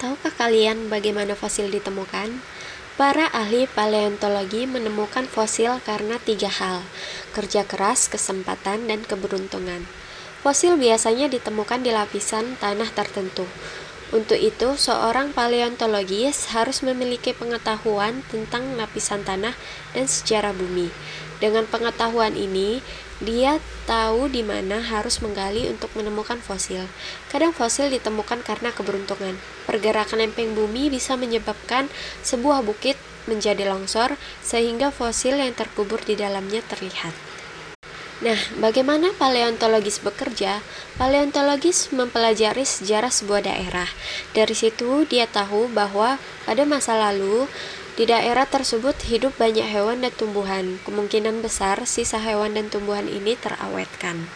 Tahukah kalian bagaimana fosil ditemukan? Para ahli paleontologi menemukan fosil karena tiga hal: kerja keras, kesempatan, dan keberuntungan. Fosil biasanya ditemukan di lapisan tanah tertentu. Untuk itu, seorang paleontologis harus memiliki pengetahuan tentang lapisan tanah dan sejarah bumi. Dengan pengetahuan ini, dia tahu di mana harus menggali untuk menemukan fosil. Kadang fosil ditemukan karena keberuntungan. Pergerakan lempeng bumi bisa menyebabkan sebuah bukit menjadi longsor, sehingga fosil yang terkubur di dalamnya terlihat. Nah, bagaimana paleontologis bekerja? Paleontologis mempelajari sejarah sebuah daerah. Dari situ, dia tahu bahwa pada masa lalu di daerah tersebut hidup banyak hewan dan tumbuhan. Kemungkinan besar sisa hewan dan tumbuhan ini terawetkan.